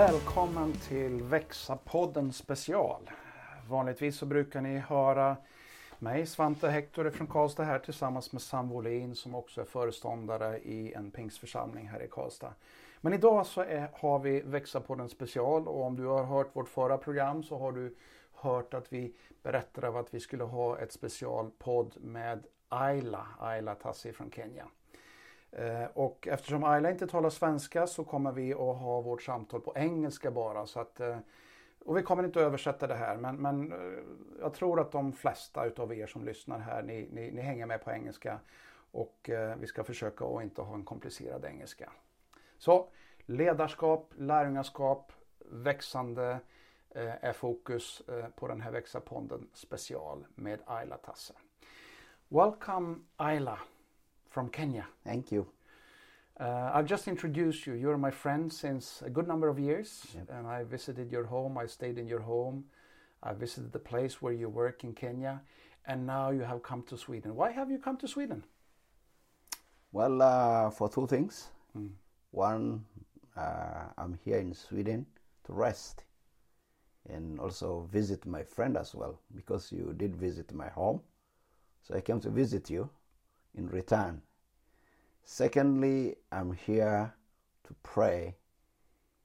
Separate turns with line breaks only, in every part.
Välkommen till Växa-podden special. Vanligtvis så brukar ni höra mig, Svante Hector från Karlstad här tillsammans med Sam Wåhlin som också är föreståndare i en pingsförsamling här i Karlstad. Men idag så är, har vi Växa-podden special och om du har hört vårt förra program så har du hört att vi berättade att vi skulle ha ett specialpodd med Ayla, Ayla Tassi från Kenya. Eh, och eftersom Ayla inte talar svenska så kommer vi att ha vårt samtal på engelska bara. Så att, eh, och vi kommer inte att översätta det här men, men eh, jag tror att de flesta utav er som lyssnar här ni, ni, ni hänger med på engelska. Och vi ska försöka att inte ha en komplicerad engelska. Så ledarskap, lärjungaskap, växande är fokus på den här Växa-ponden special med Ayla Tasse. Welcome Ayla. From Kenya.
Thank you.
Uh, I've just introduced you. You're my friend since a good number of years, yep. and I visited your home. I stayed in your home. I visited the place where you work in Kenya, and now you have come to Sweden. Why have you come to Sweden?
Well, uh, for two things. Mm. One, uh, I'm here in Sweden to rest and also visit my friend as well because you did visit my home. So I came to visit you in return. Secondly, I'm here to pray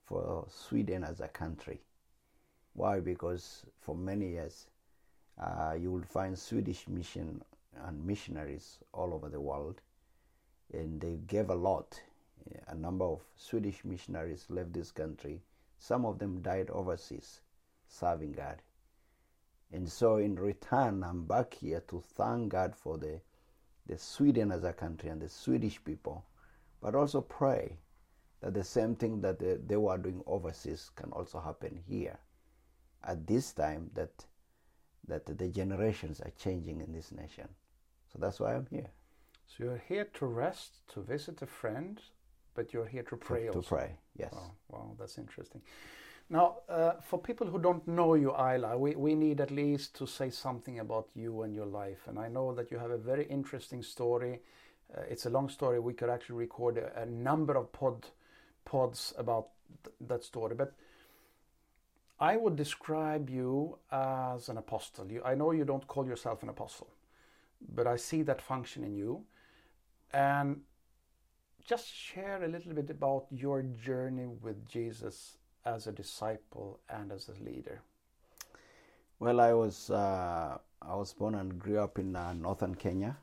for Sweden as a country. Why? Because for many years, uh, you will find Swedish mission and missionaries all over the world, and they gave a lot. A number of Swedish missionaries left this country. Some of them died overseas serving God. And so, in return, I'm back here to thank God for the the Sweden as a country and the Swedish people, but also pray that the same thing that they, they were doing overseas can also happen here. At this time, that that the generations are changing in this nation, so that's why I'm here.
So you're here to rest, to visit a friend, but you're here to pray.
To,
to
pray, yes.
Wow, wow, that's interesting. Now, uh, for people who don't know you, Ayla, we, we need at least to say something about you and your life. And I know that you have a very interesting story. Uh, it's a long story. We could actually record a, a number of pod pods about th that story. But I would describe you as an apostle. You, I know you don't call yourself an apostle, but I see that function in you. And just share a little bit about your journey with Jesus as a disciple and as a leader?
Well, I was uh, I was born and grew up in uh, northern Kenya.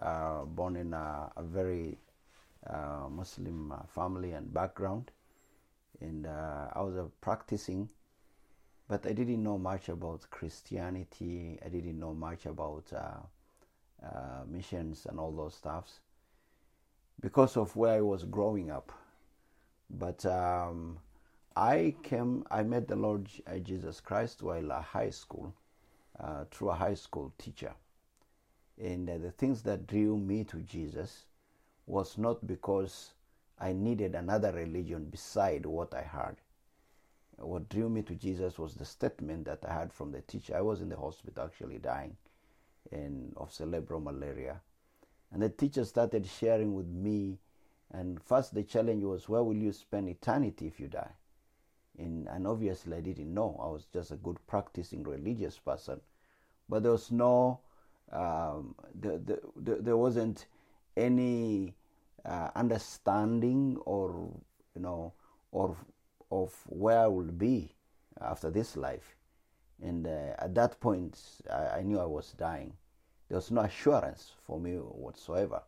Uh, born in a, a very uh, Muslim uh, family and background, and uh, I was practicing, but I didn't know much about Christianity. I didn't know much about missions and all those stuffs because of where I was growing up. But um, I came, I met the Lord uh, Jesus Christ while at high school, uh, through a high school teacher. And uh, the things that drew me to Jesus was not because I needed another religion beside what I heard. What drew me to Jesus was the statement that I had from the teacher. I was in the hospital actually dying in, of cerebral malaria. And the teacher started sharing with me. And first, the challenge was, Where will you spend eternity if you die? In, and obviously I didn't know. I was just a good practicing religious person, but there was no, um, the, the, the, there wasn't any uh, understanding or you know or of where I would be after this life. And uh, at that point, I, I, knew I was dying. There was no assurance for me whatsoever.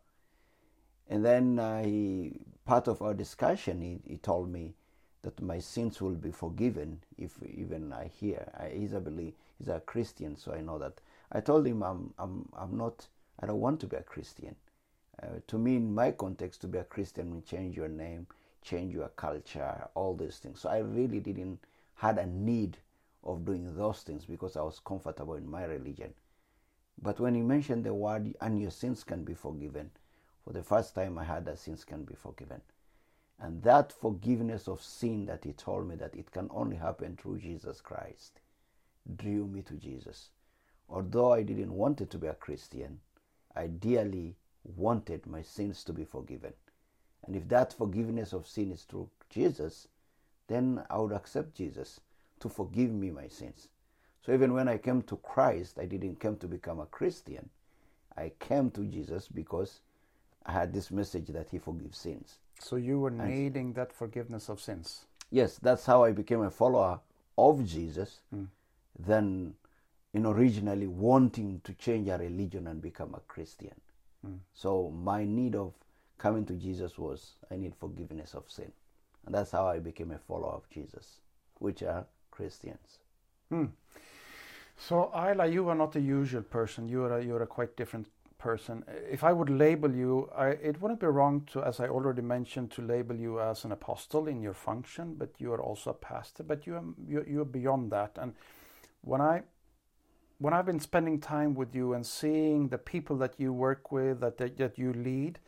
And then uh, he, part of our discussion, he, he told me that my sins will be forgiven if even I hear. I, he's a he's a Christian, so I know that. I told him I'm I'm I'm not. I don't want to be a Christian. Uh, to me, in my context, to be a Christian means change your name, change your culture, all these things. So I really didn't had a need of doing those things because I was comfortable in my religion. But when he mentioned the word "and your sins can be forgiven," for the first time I heard that sins can be forgiven. And that forgiveness of sin that he told me that it can only happen through Jesus Christ drew me to Jesus. Although I didn't want it to be a Christian, I dearly wanted my sins to be forgiven. And if that forgiveness of sin is through Jesus, then I would accept Jesus to forgive me my sins. So even when I came to Christ, I didn't come to become a Christian. I came to Jesus because I had this message that He forgives sins.
So you were needing that forgiveness of sins.
Yes, that's how I became a follower of Jesus. Mm. Than in originally wanting to change a religion and become a Christian. Mm. So my need of coming to Jesus was I need forgiveness of sin. And that's how I became a follower of Jesus, which are Christians. Hmm.
So Ayla, you are not the usual person. You are a, you are a quite different person. If I would label you, I, it wouldn't be wrong to, as I already mentioned, to label you as an apostle in your function, but you are also a pastor. But you are you, you are beyond that. And when I when I've been spending time with you and seeing the people that you work with, that that, that you lead,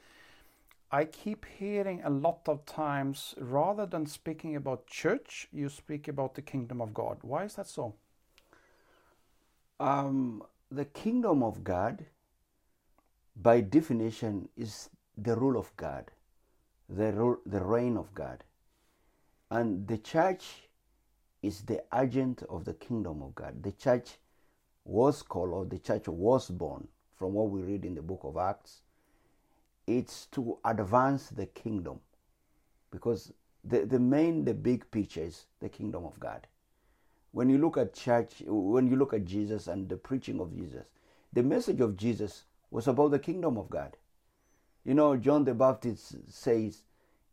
I keep hearing a lot of times, rather than speaking about church, you speak about the kingdom of God. Why is that so?
Um, the kingdom of God, by definition, is the rule of God, the, rule, the reign of God. And the church is the agent of the kingdom of God. The church was called, or the church was born, from what we read in the book of Acts. It's to advance the kingdom because the, the main, the big picture is the kingdom of God when you look at church, when you look at Jesus and the preaching of Jesus, the message of Jesus was about the kingdom of God. You know, John the Baptist says,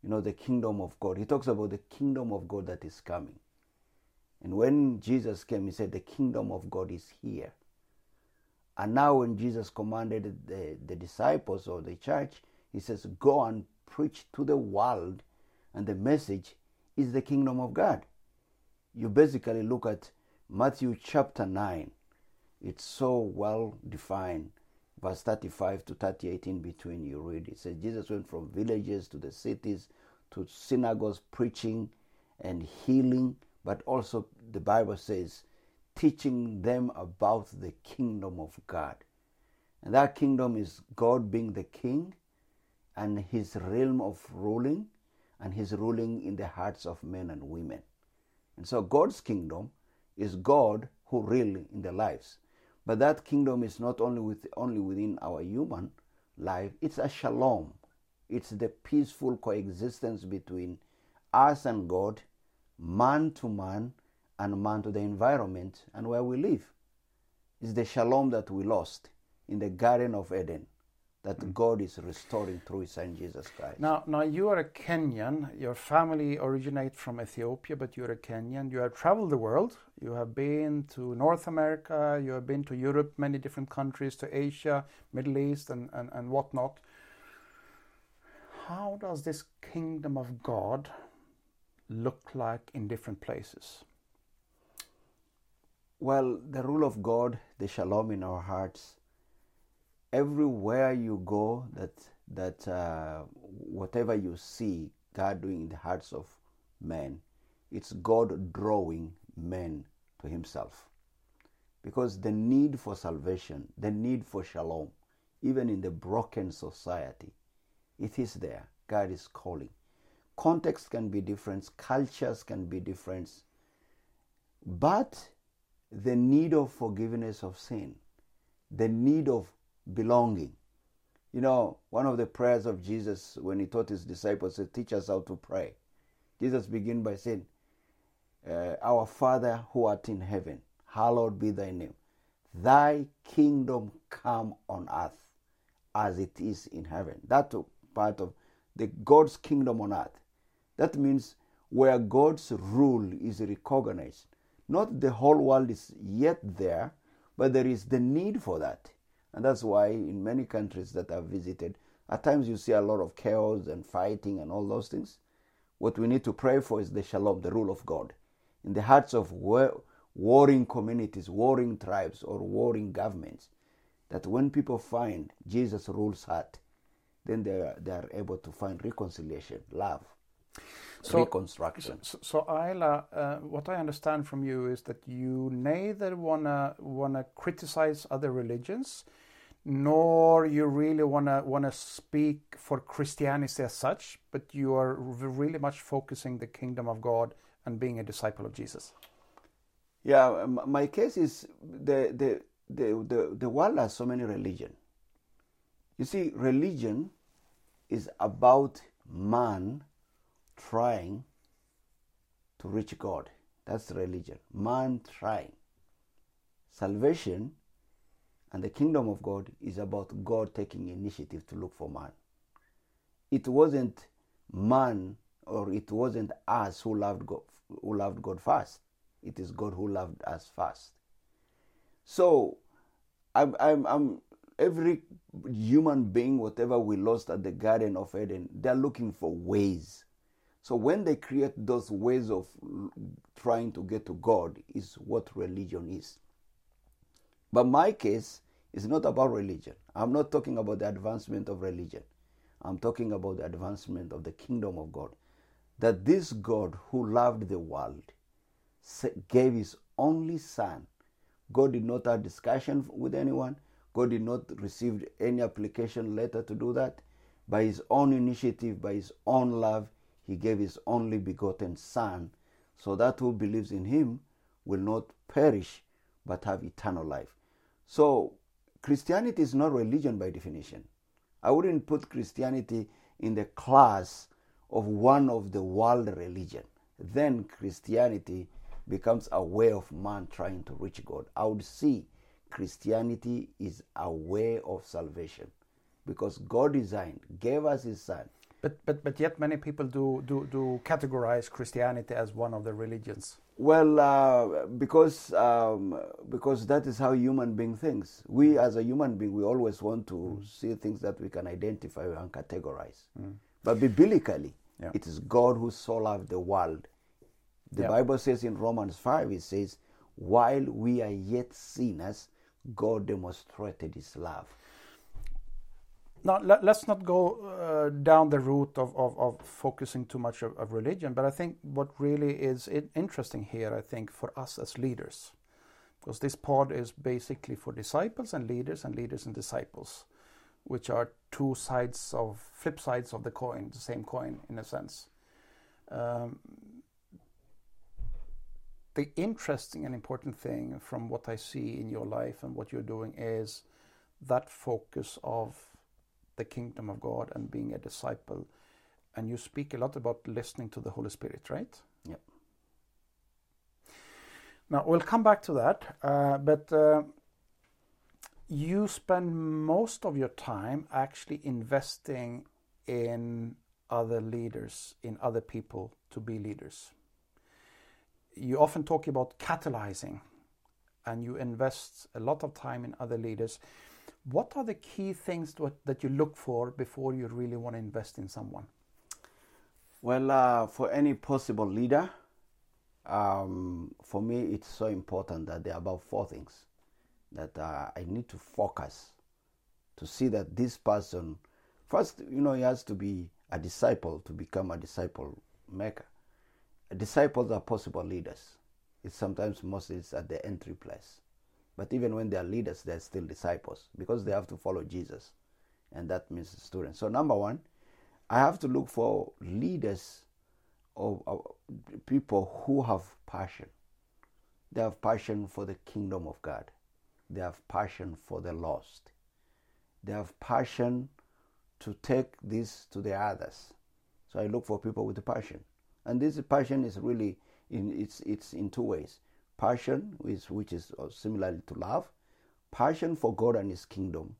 you know, the kingdom of God. He talks about the kingdom of God that is coming. And when Jesus came, he said, the kingdom of God is here. And now, when Jesus commanded the, the disciples or the church, he says, go and preach to the world, and the message is the kingdom of God you basically look at Matthew chapter 9. It's so well defined. Verse 35 to 38 in between, you read it says Jesus went from villages to the cities to synagogues preaching and healing, but also the Bible says teaching them about the kingdom of God. And that kingdom is God being the king and his realm of ruling and his ruling in the hearts of men and women. And so God's kingdom is God who rule in their lives. But that kingdom is not only with only within our human life, it's a shalom. It's the peaceful coexistence between us and God, man to man, and man to the environment and where we live. It's the shalom that we lost in the Garden of Eden that God is restoring through His Son Jesus Christ.
Now, now you are a Kenyan. Your family originates from Ethiopia, but you're a Kenyan. You have traveled the world. You have been to North America. You have been to Europe, many different countries, to Asia, Middle East, and, and, and whatnot. How does this kingdom of God look like in different places?
Well, the rule of God, the shalom in our hearts, everywhere you go, that that uh, whatever you see God doing in the hearts of men, it's God drawing men to Himself. Because the need for salvation, the need for shalom, even in the broken society, it is there. God is calling. Context can be different, cultures can be different, but the need of forgiveness of sin, the need of belonging. You know, one of the prayers of Jesus when he taught his disciples said, Teach us how to pray. Jesus began by saying, uh, Our Father who art in heaven, hallowed be thy name. Thy kingdom come on earth as it is in heaven. That part of the God's kingdom on earth. That means where God's rule is recognized. Not the whole world is yet there, but there is the need for that. And that's why in many countries that I've visited, at times you see a lot of chaos and fighting and all those things. What we need to pray for is the shalom, the rule of God. In the hearts of warring communities, warring tribes, or warring governments, that when people find Jesus rules heart, then they are, they are able to find reconciliation, love,
So-
reconstruction.
So, so Ayla, uh, what I understand from you is that you neither wanna wanna criticize other religions, nor you really wanna wanna speak for Christianity as such, but you are really much focusing the kingdom of God and being a disciple of Jesus?
Yeah, my case is the the the the, the world has so many religion. You see, religion is about man trying to reach God. That's religion. Man trying. Salvation and the kingdom of God is about God taking initiative to look for man. It wasn't man or it wasn't us who loved God who loved God first. It is God who loved us first. So I'm I'm, I'm every human being, whatever we lost at the Garden of Eden, they're looking for ways. So when they create those ways of trying to get to God, is what religion is. But my case is not about religion. I'm not talking about the advancement of religion. I'm talking about the advancement of the kingdom of God. That this God who loved the world gave his only son. God did not have discussion with anyone. God did not receive any application letter to do that. By his own initiative, by his own love, he gave his only begotten Son, so that who believes in him will not perish but have eternal life. So, Christianity is not religion by definition. I wouldn't put Christianity in the class of one of the world religion. Then Christianity becomes a way of man trying to reach God. I would see Christianity is a way of salvation because God designed, gave us His Son.
But, but, but yet many people do, do, do categorize Christianity as one of the religions.
Well, uh, because um, because that is how human being thinks. We, as a human being, we always want to mm. see things that we can identify and categorize. Mm. But biblically, yeah. it is God who so loved the world. The yeah. Bible says in Romans five, it says, "While we are yet sinners, God demonstrated his love.
Now, let, us not go uh, down the route of, of, of focusing too much of, of, religion, but I think what really is interesting here, I think, for us as leaders, because this pod is basically for disciples and leaders and leaders and disciples, which are two sides of flip sides of the coin, the same coin in a sense. Um, the interesting and important thing from what I see in your life and what you're doing is that focus of the kingdom of God and being a disciple. And you speak a lot about listening to the Holy Spirit, right?
Yep.
Now, we'll come back to that, uh, but uh, you spend most of your time actually investing in other leaders, in other people to be leaders you often talk about catalyzing and you invest a lot of time in other leaders. What are the key things that you look for before you really want to invest in someone?
Well, uh, for any possible leader, um, for me, it's so important that there are about four things that uh, I need to focus to see that this person, first, you know, he has to be a disciple to become a disciple maker disciples are possible leaders. It's sometimes mostly it's at the entry place. But even when they are leaders, they're still disciples because they have to follow Jesus. And that means students. So, number one, I have to look for leaders of, of people who have passion. They have passion for the kingdom of God, they have passion for the lost, they have passion to take this to the others. So, I look for people with passion. And this passion is really in it's it's in two ways. Passion, which, which is uh, similar to love, passion for God and His kingdom,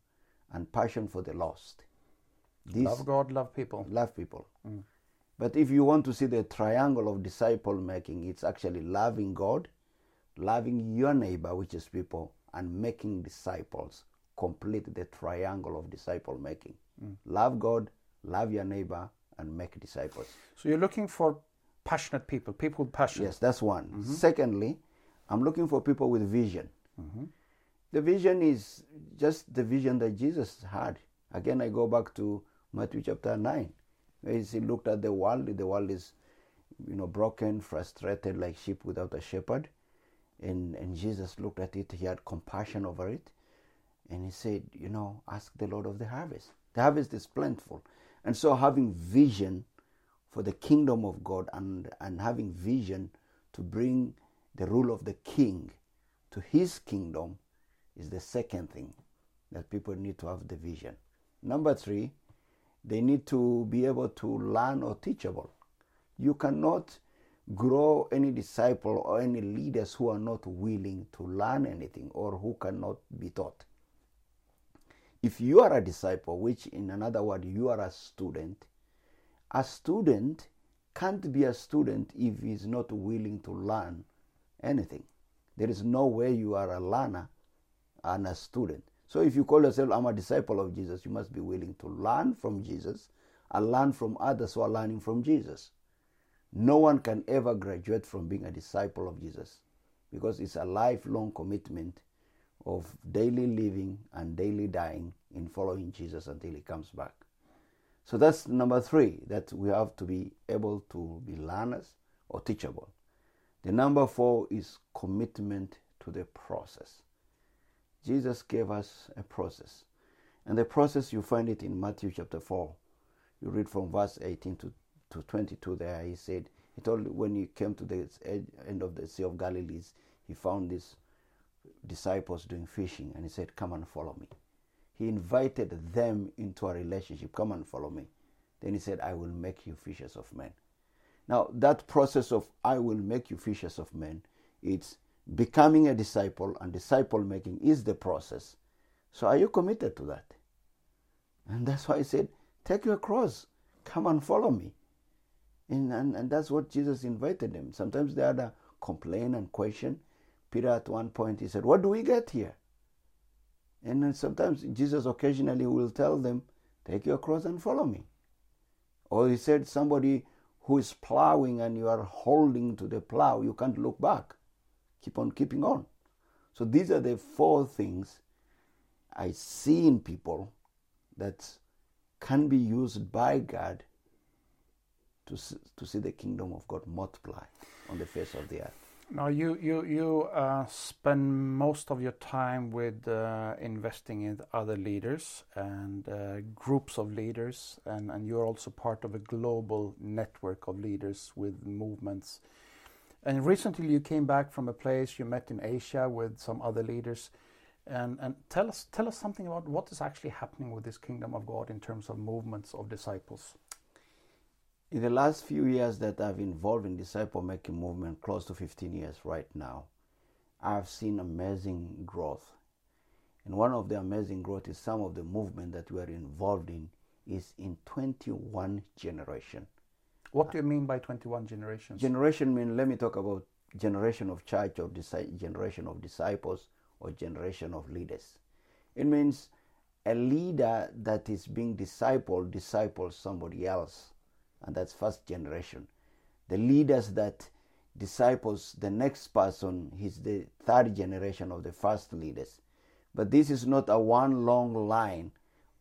and passion for the lost.
This, love God, love people.
Love people. Mm. But if you want to see the triangle of disciple making, it's actually loving God, loving your neighbor, which is people, and making disciples complete the triangle of disciple making. Mm. Love God, love your neighbor, and make disciples.
So you're looking for passionate people, people with passion.
Yes, that's one. Mm-hmm. Secondly, I'm looking for people with vision. Mm-hmm. The vision is just the vision that Jesus had. Again, I go back to Matthew chapter 9, where he looked at the world. The world is, you know, broken, frustrated, like sheep without a shepherd. And, and Jesus looked at it, he had compassion over it. And he said, you know, ask the Lord of the harvest. The harvest is plentiful. And so having vision for the kingdom of God and, and having vision to bring the rule of the king to his kingdom is the second thing that people need to have the vision. Number three, they need to be able to learn or teachable. You cannot grow any disciple or any leaders who are not willing to learn anything or who cannot be taught. If you are a disciple, which in another word, you are a student, a student can't be a student if he's not willing to learn anything. There is no way you are a learner and a student. So if you call yourself, I'm a disciple of Jesus, you must be willing to learn from Jesus and learn from others who are learning from Jesus. No one can ever graduate from being a disciple of Jesus because it's a lifelong commitment of daily living and daily dying in following Jesus until he comes back. So that's number three, that we have to be able to be learners or teachable. The number four is commitment to the process. Jesus gave us a process. And the process, you find it in Matthew chapter 4. You read from verse 18 to, to 22 there. He said, he told when he came to the end of the Sea of Galilee, he found these disciples doing fishing and he said, Come and follow me. He invited them into a relationship. Come and follow me. Then he said, I will make you fishers of men. Now, that process of I will make you fishers of men, it's becoming a disciple and disciple making is the process. So, are you committed to that? And that's why I said, Take your cross, come and follow me. And, and, and that's what Jesus invited them. Sometimes they had a complain and question. Peter, at one point, he said, What do we get here? And then sometimes Jesus occasionally will tell them, Take your cross and follow me. Or he said, Somebody who is plowing and you are holding to the plow, you can't look back. Keep on keeping on. So these are the four things I see in people that can be used by God to, to see the kingdom of God multiply on the face of the earth.
Now, you you you uh, spend most of your time with uh, investing in other leaders and uh, groups of leaders, and, and you're also part of a global network of leaders with movements. And recently, you came back from a place you met in Asia with some other leaders, and and tell us tell us something about what is actually happening with this kingdom of God in terms of movements of disciples
in the last few years that I've involved in disciple making movement, close to 15 years right now, I've seen amazing growth. And one of the amazing growth is some of the movement that we are involved in is in 21 generation.
What do you mean by 21 generations?
Generation mean let me talk about generation of church or generation of disciples or generation of leaders. It means a leader that is being discipled disciples somebody else and that's first generation. The leaders that disciples the next person, he's the third generation of the first leaders. But this is not a one long line.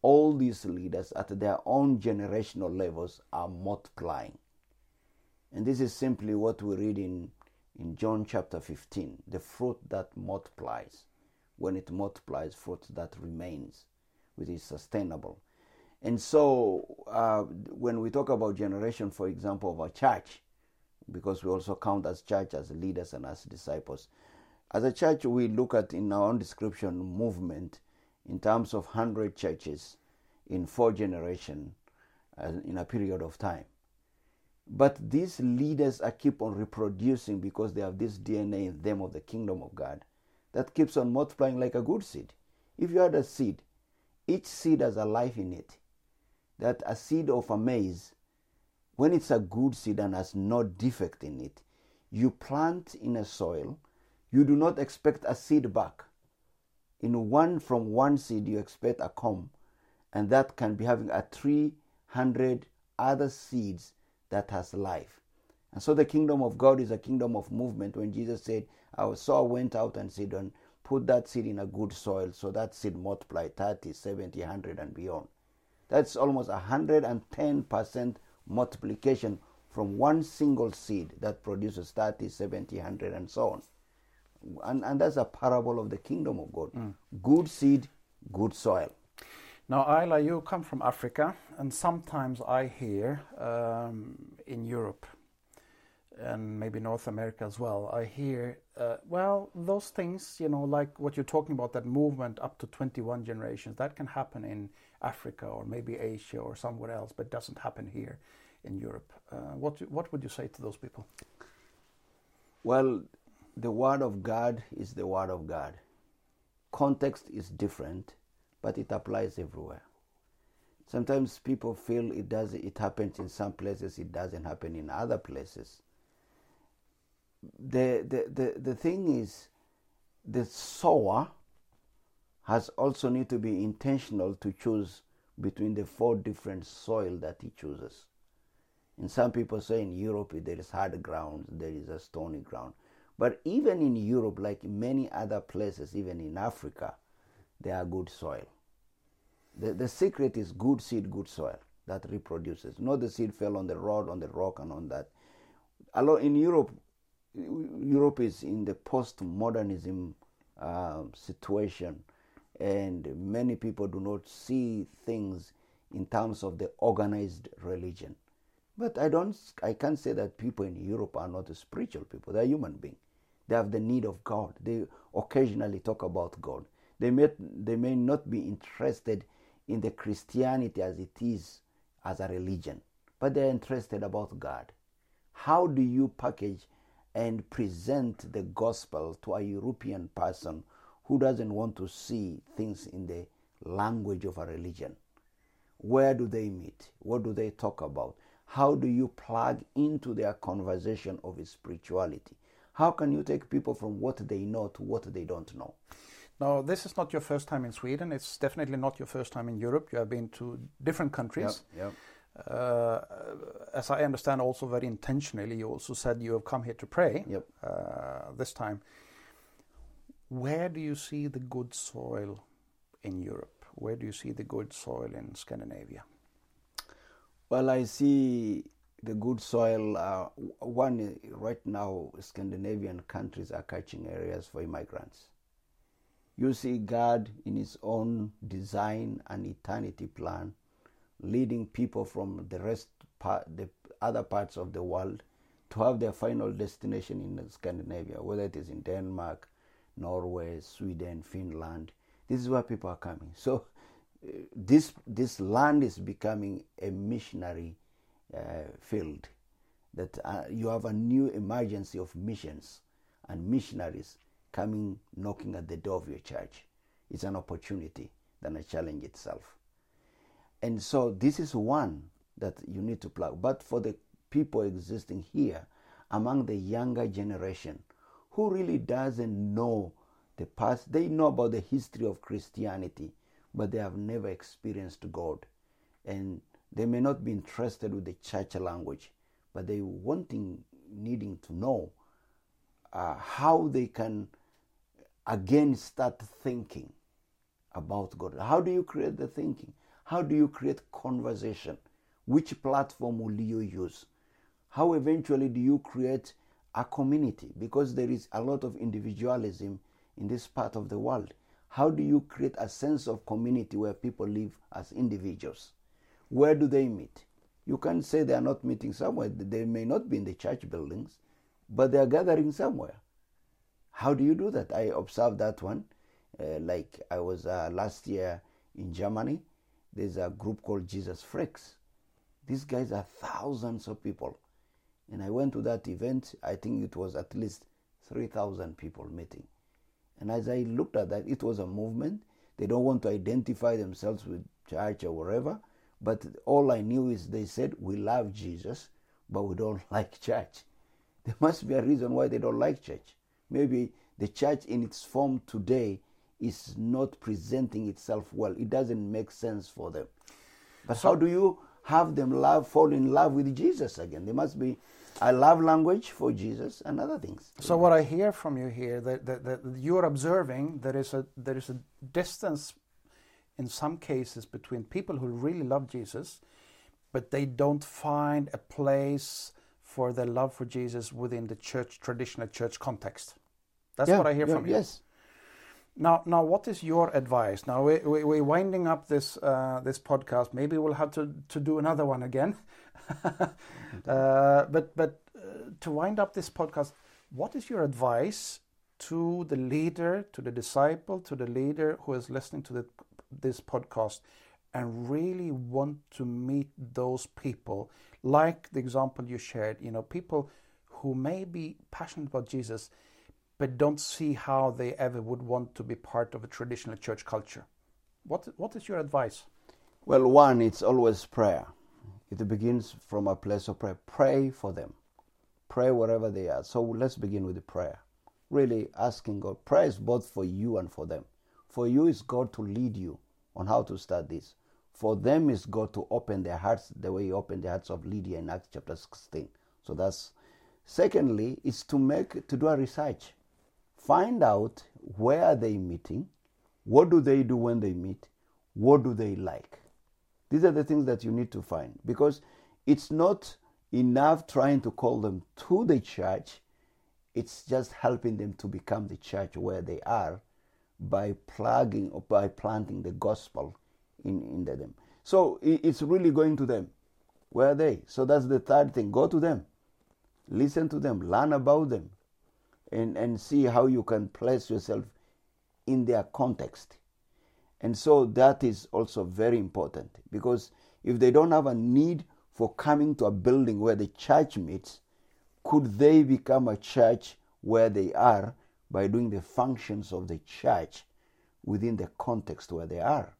All these leaders at their own generational levels are multiplying. And this is simply what we read in, in John chapter 15 the fruit that multiplies. When it multiplies, fruit that remains, which is sustainable. And so, uh, when we talk about generation, for example, of a church, because we also count as church as leaders and as disciples, as a church, we look at in our own description movement in terms of 100 churches in four generations uh, in a period of time. But these leaders are keep on reproducing because they have this DNA in them of the kingdom of God that keeps on multiplying like a good seed. If you had a seed, each seed has a life in it that a seed of a maize, when it's a good seed and has no defect in it, you plant in a soil, you do not expect a seed back. In one from one seed, you expect a comb, and that can be having a 300 other seeds that has life. And so the kingdom of God is a kingdom of movement. When Jesus said, Our soul went out and said, and put that seed in a good soil, so that seed multiplied 30, 70, 100, and beyond. That's almost 110% multiplication from one single seed that produces 30, 70, 100, and so on. And, and that's a parable of the kingdom of God. Mm. Good seed, good soil.
Now, Ayla, you come from Africa, and sometimes I hear um, in Europe and maybe North America as well, I hear, uh, well, those things, you know, like what you're talking about, that movement up to 21 generations, that can happen in Africa or maybe Asia or somewhere else, but doesn't happen here in Europe. Uh, what, what would you say to those people?
Well, the Word of God is the Word of God. Context is different, but it applies everywhere. Sometimes people feel it does it happens in some places, it doesn't happen in other places. The the, the, the thing is the sower has also need to be intentional to choose between the four different soil that he chooses. And some people say in Europe there is hard ground, there is a stony ground. But even in Europe, like many other places, even in Africa, there are good soil. The, the secret is good seed, good soil that reproduces. Not the seed fell on the road, on the rock, and on that. In Europe, Europe is in the post-modernism uh, situation, and many people do not see things in terms of the organized religion. But I don't, I can't say that people in Europe are not spiritual people. They're human beings. They have the need of God. They occasionally talk about God. They may, they may not be interested in the Christianity as it is as a religion, but they're interested about God. How do you package and present the gospel to a European person who doesn't want to see things in the language of a religion? Where do they meet? What do they talk about? How do you plug into their conversation of spirituality? How can you take people from what they know to what they don't know?
Now, this is not your first time in Sweden. It's definitely not your first time in Europe. You have been to different countries.
Yep, yep.
Uh, as I understand, also very intentionally, you also said you have come here to pray
yep.
uh, this time. Where do you see the good soil in Europe? Where do you see the good soil in Scandinavia?
Well, I see the good soil. Uh, one right now, Scandinavian countries are catching areas for immigrants. You see God in His own design and eternity plan, leading people from the rest, part, the other parts of the world, to have their final destination in Scandinavia, whether it is in Denmark, Norway, Sweden, Finland. This is where people are coming. So, uh, this this land is becoming a missionary uh, field. That uh, you have a new emergency of missions and missionaries coming knocking at the door of your church. It's an opportunity than a challenge itself. And so this is one that you need to plug. But for the people existing here, among the younger generation, who really doesn't know the past, they know about the history of Christianity, but they have never experienced God. And they may not be interested with the church language, but they wanting, needing to know uh, how they can again start thinking about God. How do you create the thinking? How do you create conversation? Which platform will you use? How eventually do you create a community? Because there is a lot of individualism in this part of the world. How do you create a sense of community where people live as individuals? Where do they meet? You can't say they are not meeting somewhere. They may not be in the church buildings, but they are gathering somewhere. How do you do that? I observed that one. Uh, like I was uh, last year in Germany, there's a group called Jesus Freaks. These guys are thousands of people. And I went to that event, I think it was at least 3,000 people meeting. And as I looked at that, it was a movement. They don't want to identify themselves with church or whatever. But all I knew is they said, We love Jesus, but we don't like church. There must be a reason why they don't like church. Maybe the church in its form today is not presenting itself well. It doesn't make sense for them. But so, how do you have them love, fall in love with Jesus again? There must be a love language for Jesus and other things.
So what I hear from you here that, that, that you're observing there is a there is a distance in some cases between people who really love Jesus, but they don't find a place for their love for Jesus within the church traditional church context. That's
yeah,
what I hear
yeah,
from you.
Yes.
Now, now, what is your advice? Now we, we we're winding up this uh, this podcast. Maybe we'll have to, to do another one again. uh, but but uh, to wind up this podcast, what is your advice to the leader, to the disciple, to the leader who is listening to the, this podcast, and really want to meet those people, like the example you shared? You know, people who may be passionate about Jesus but don't see how they ever would want to be part of a traditional church culture. What, what is your advice?
Well, one, it's always prayer. It begins from a place of prayer. Pray for them. Pray wherever they are. So let's begin with the prayer. Really asking God. Prayer is both for you and for them. For you is God to lead you on how to start this. For them is God to open their hearts the way He opened the hearts of Lydia in Acts chapter 16. So that's secondly, is to make to do a research find out where are they meeting, what do they do when they meet, what do they like. These are the things that you need to find because it's not enough trying to call them to the church, it's just helping them to become the church where they are by plugging or by planting the gospel in, in them. So it's really going to them. Where are they? So that's the third thing. Go to them. Listen to them. Learn about them and, and see how you can place yourself in their context. And so that is also very important because if they don't have a need for coming to a building where the church meets, could they become a church where they are by doing the functions of the church within the context where they are?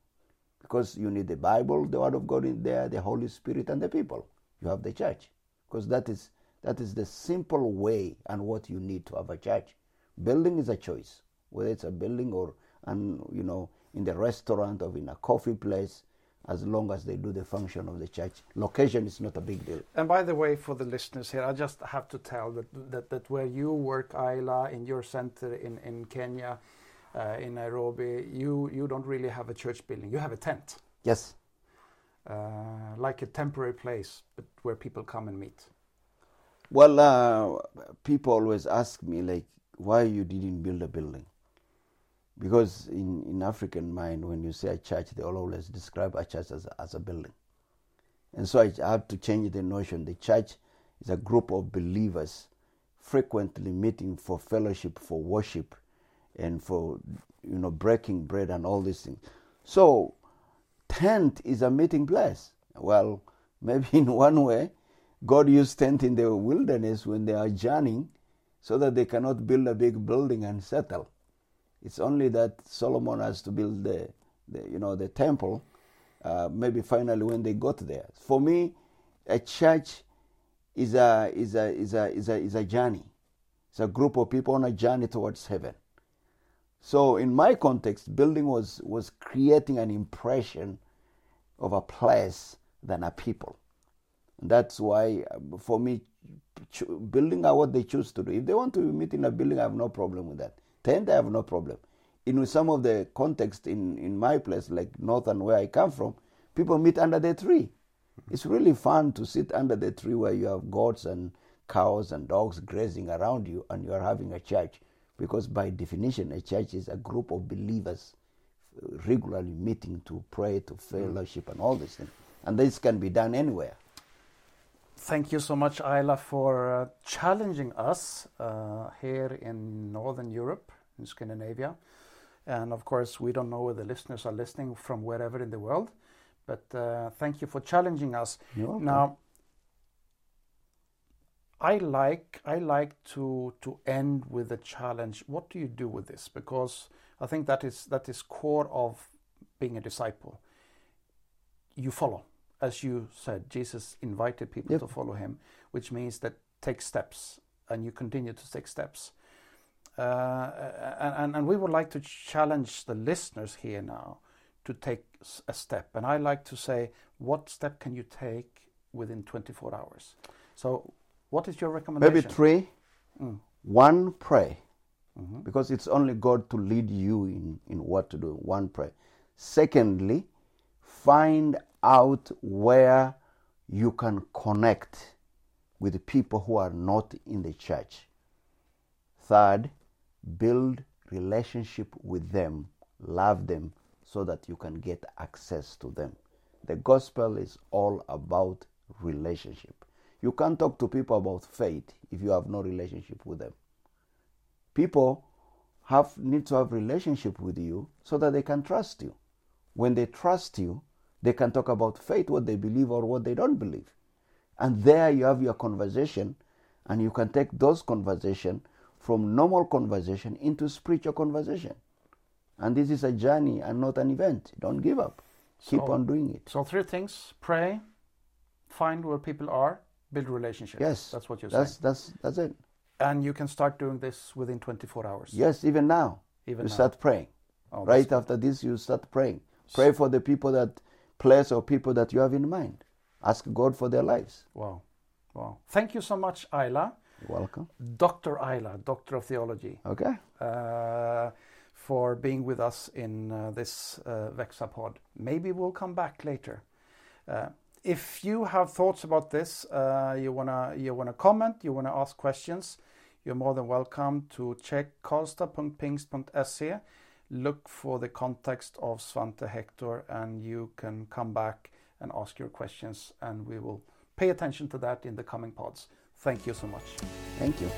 Because you need the Bible, the Word of God in there, the Holy Spirit, and the people. You have the church. Because that is that is the simple way and what you need to have a church. Building is a choice, whether it's a building or, and you know, in the restaurant or in a coffee place, as long as they do the function of the church. Location is not a big deal.
And by the way, for the listeners here, I just have to tell that that, that where you work, Ayla, in your center in, in Kenya, uh, in Nairobi, you, you don't really have a church building. You have a tent.
Yes.
Uh, like a temporary place, but where people come and meet.
Well, uh, people always ask me, like, why you didn't build a building? Because in, in African mind, when you say a church, they all always describe a church as a, as a building. And so I have to change the notion. The church is a group of believers frequently meeting for fellowship, for worship, and for you know breaking bread and all these things. So, tent is a meeting place. Well, maybe in one way, God used tent in the wilderness when they are journeying so that they cannot build a big building and settle. It's only that Solomon has to build the, the you know, the temple. Uh, maybe finally when they got there. For me, a church is a is a is a is a is a journey. It's a group of people on a journey towards heaven. So in my context, building was was creating an impression of a place than a people. That's why, uh, for me, building are what they choose to do. If they want to meet in a building, I have no problem with that. Tent, I have no problem. In some of the context in, in my place, like northern where I come from, people meet under the tree. It's really fun to sit under the tree where you have goats and cows and dogs grazing around you and you are having a church. Because by definition, a church is a group of believers regularly meeting to pray, to fellowship, and all these things. And this can be done anywhere
thank you so much, Ayla, for uh, challenging us uh, here in Northern Europe, in Scandinavia. And of course, we don't know where the listeners are listening from wherever in the world, but uh, thank you for challenging us. Now, I like I like to to end with a challenge. What do you do with this? Because I think that is that is core of being a disciple. You follow as you said, Jesus invited people yep. to follow him, which means that take steps and you continue to take steps. Uh, and, and we would like to challenge the listeners here now to take a step. And I like to say, what step can you take within 24 hours? So, what is your recommendation?
Maybe three. Mm. One, pray. Mm-hmm. Because it's only God to lead you in, in what to do. One, pray. Secondly, find out where you can connect with people who are not in the church. Third, build relationship with them, love them, so that you can get access to them. The gospel is all about relationship. You can't talk to people about faith if you have no relationship with them. People have need to have relationship with you so that they can trust you. When they trust you, they can talk about faith, what they believe or what they don't believe. And there you have your conversation, and you can take those conversation from normal conversation into spiritual conversation. And this is a journey and not an event. Don't give up. Keep
So-
on doing it.
So three things: pray, find where people are, build relationships.
Yes.
that's what you're
That's
saying.
that's that's it.
And you can start doing this within 24 hours.
Yes, even now.
Even
you
now.
start praying.
Oh,
right after this you start praying. Pray for the people that place or people that you have in mind. Ask God for their lives.
Wow, wow. Thank you so much, Ayla,
You're welcome.
Dr. Ayla, Doctor of Theology,
Okay.
uh, for being with us in uh, this uh, Vexapod. Maybe we'll come back later. Uh, if you have thoughts about this, uh, you wanna you wanna comment, you wanna ask questions, you're more than welcome to check karlstad.pingst.se. Look for the context of Svante Hector, and you can come back and ask your questions, and we will pay attention to that in the coming pods. Thank you so much.
Thank you.